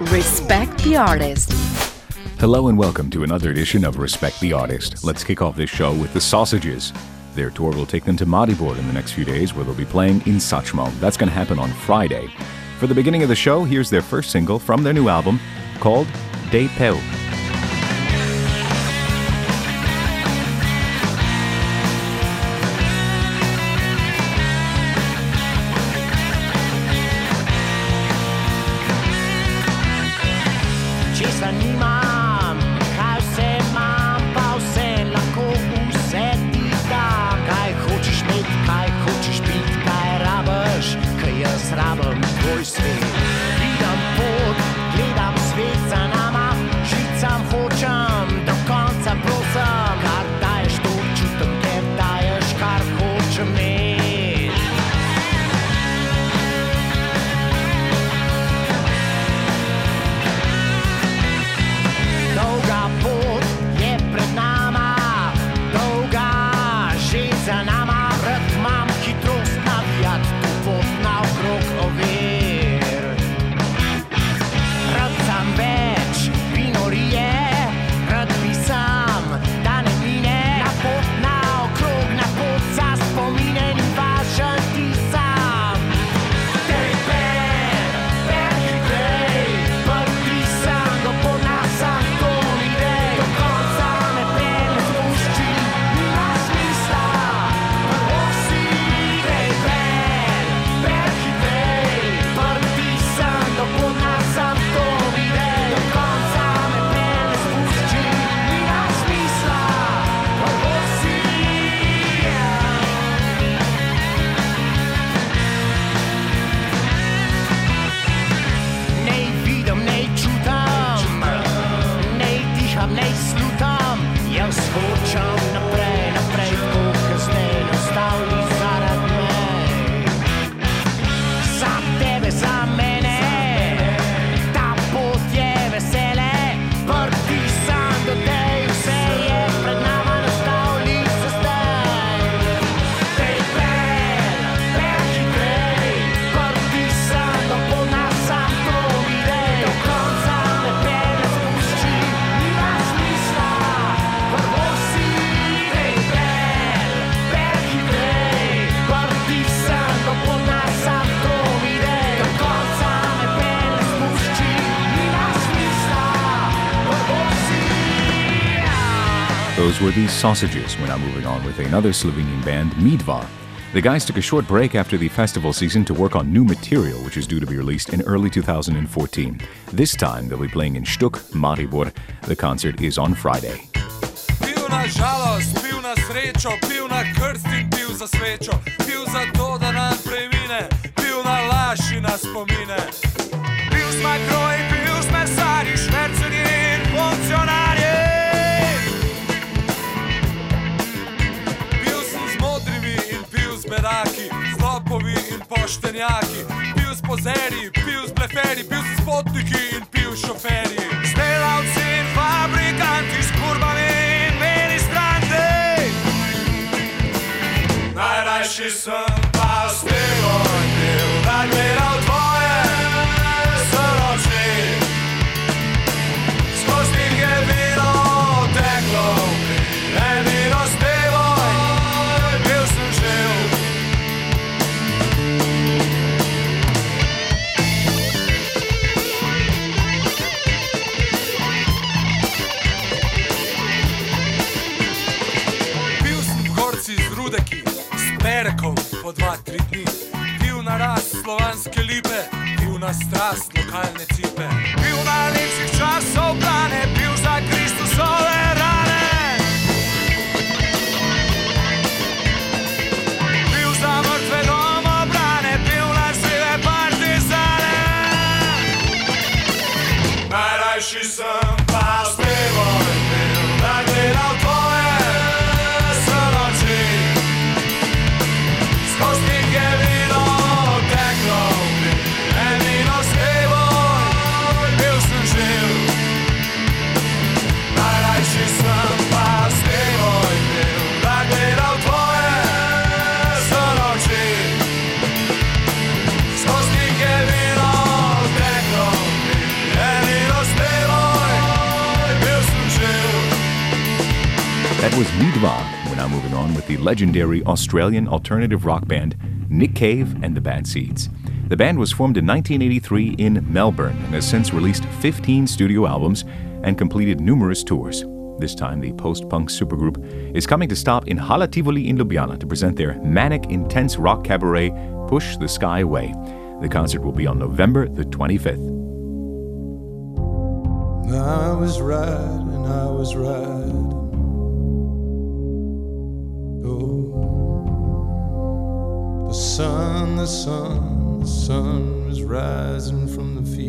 Respect the Artist. Hello and welcome to another edition of Respect the Artist. Let's kick off this show with the Sausages. Their tour will take them to Maribor in the next few days, where they'll be playing in Satchmo. That's going to happen on Friday. For the beginning of the show, here's their first single from their new album called De Peu. ci s'anima Those were the Sausages. We're now moving on with another Slovenian band, Midva. The guys took a short break after the festival season to work on new material, which is due to be released in early 2014. This time, they'll be playing in Stuk, Maribor. The concert is on Friday. Poštenjaki, pil s pozeri, pil s bleferi, pil s potniki in pil Glavna strast lokalne cipe. Bil najlepših časov plane, bil za Kristusove rane. Bil za mrtve domobrane, bil lažnive partizane. Najrajši sem. Was Midva. We're now moving on with the legendary Australian alternative rock band Nick Cave and the Bad Seeds. The band was formed in 1983 in Melbourne and has since released 15 studio albums and completed numerous tours. This time, the post punk supergroup is coming to stop in Hala Tivoli in Ljubljana to present their manic, intense rock cabaret, Push the Sky Away. The concert will be on November the 25th. I was right and I was right. Sun, the sun, the sun was rising from the field.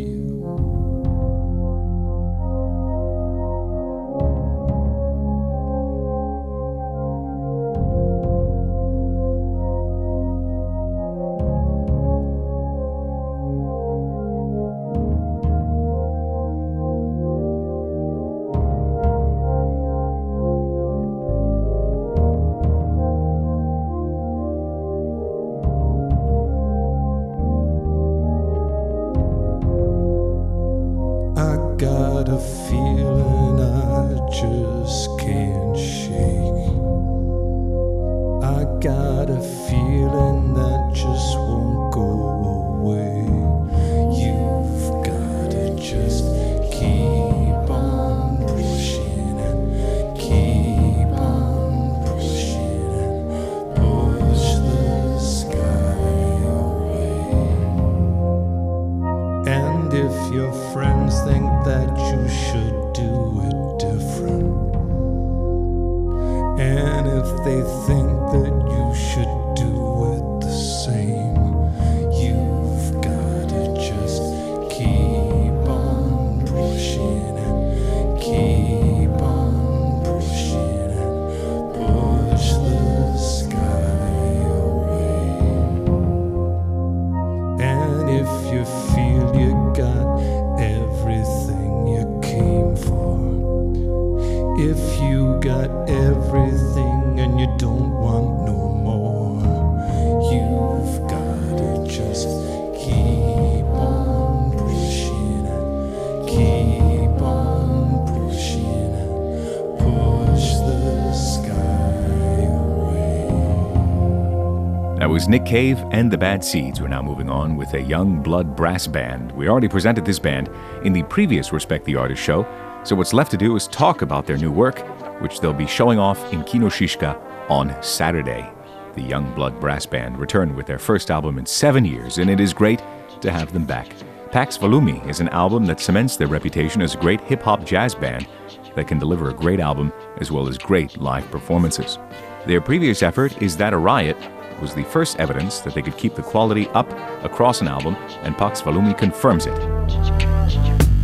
Nick Cave and the Bad Seeds. We're now moving on with a Youngblood Brass Band. We already presented this band in the previous Respect the Artist show, so what's left to do is talk about their new work, which they'll be showing off in Kino Šiška on Saturday. The Youngblood Brass Band returned with their first album in seven years, and it is great to have them back. Pax Volumi is an album that cements their reputation as a great hip hop jazz band that can deliver a great album as well as great live performances. Their previous effort is That a Riot, was the first evidence that they could keep the quality up across an album, and Pax Volumi confirms it.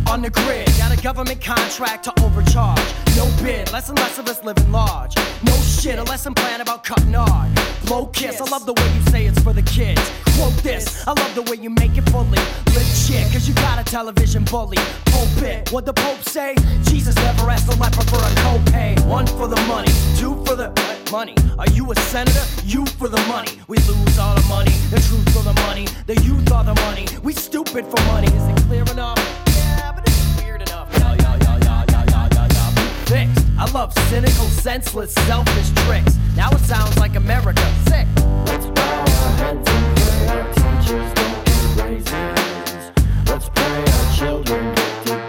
On the grid, got a government contract to overcharge. No bid, less and less of us living large. No shit, a lesson plan about cutting. Blow kiss, I love the way you say it's for the kids. Quote this, I love the way you make it fully legit, cause you got a television bully. Pulpit, what the Pope say? Jesus never asked a leper for a copay. One for the money, two for the money. Are you a senator? You for the money. We lose all the money, the truth for the money, the youth are the money. We stupid for money. Is it clear enough? Yeah, but it's weird enough. Yeah, yeah, yeah, yeah, yeah, yeah, yeah, yeah. Fixed. I love cynical, senseless, selfish tricks. Now it sounds like America. Sick. Let's bow our heads and pray our teachers don't get raises. Let's pray our children get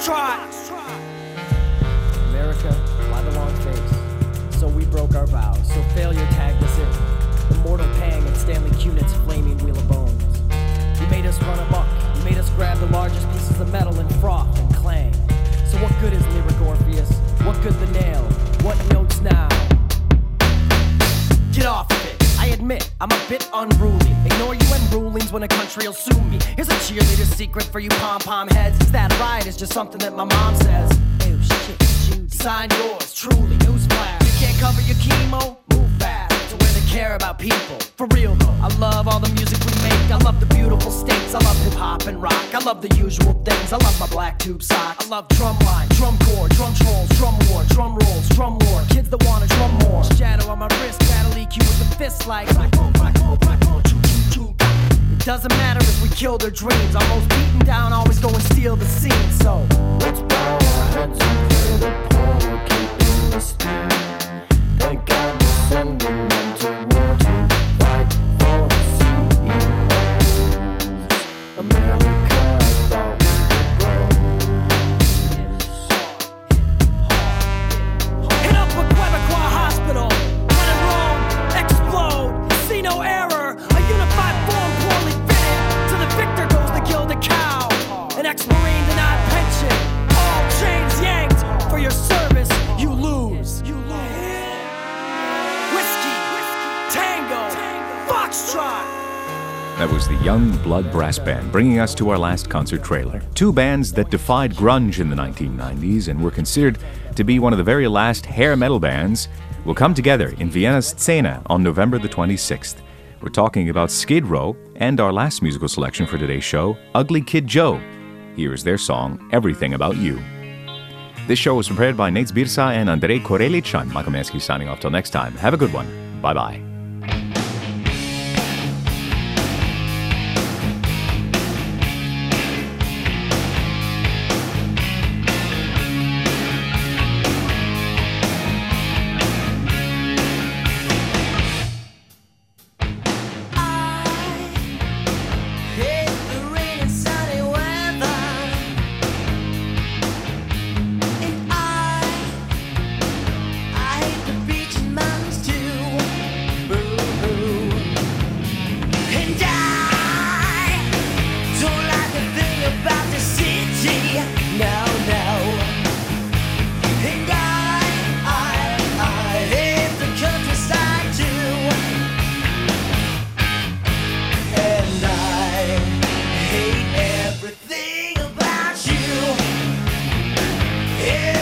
foxtrot. America, why the long face? So we broke our vows, so failure tagged us in. The mortal pang and Stanley Kunitz's flaming wheel of bones. You made us run amok you made us grab the largest pieces of metal and froth and clang. So what good is lyric Orpheus? What good the nail? What notes now? Get off admit, I'm a bit unruly. Ignore UN rulings when a country will sue me. Here's a cheerleader's secret for you pom pom heads. Is that right? It's just something that my mom says. Oh shit, Judy. sign yours. Truly, newsflash. You can't cover your chemo? Care about people. For real though, I love all the music we make. I love the beautiful states. I love hip hop and rock. I love the usual things. I love my black tube socks. I love drum line, drum corps, drum trolls, drum war, drum rolls, drum lore. Kids that wanna drum more. Shadow on my wrist, battle EQ with the fist like. It doesn't matter if we kill their dreams. Almost beaten down, always go and steal the scene. So That was the Youngblood Brass Band, bringing us to our last concert trailer. Two bands that defied grunge in the 1990s and were considered to be one of the very last hair metal bands will come together in Vienna's Szene on November the 26th. We're talking about Skid Row and our last musical selection for today's show, Ugly Kid Joe. Here is their song, Everything About You. This show was prepared by Nate Zbirsa and Andrei Korelic. I'm Michael Mansky signing off till next time. Have a good one. Bye bye. Everything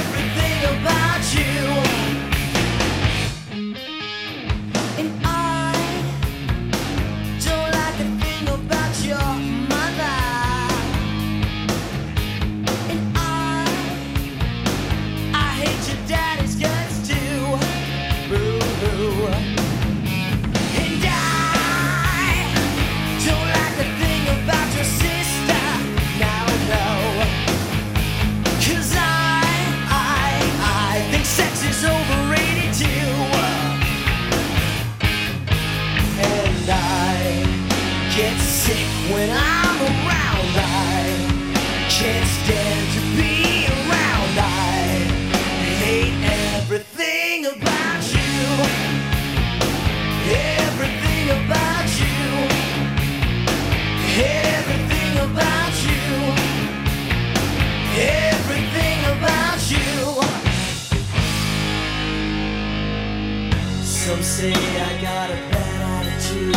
Some say I got a bad attitude,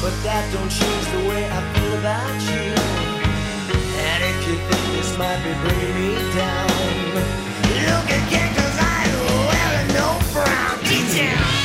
but that don't change the way I feel about you. And if you think this might be bringing me down, look again, cause I wear no brown detail.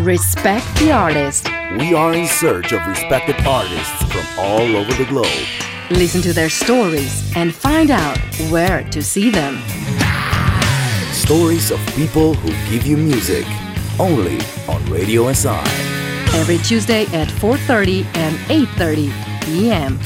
Respect the artist. We are in search of respected artists from all over the globe. Listen to their stories and find out where to see them. Stories of people who give you music. Only on Radio SI. Every Tuesday at 4:30 and 8:30 p.m.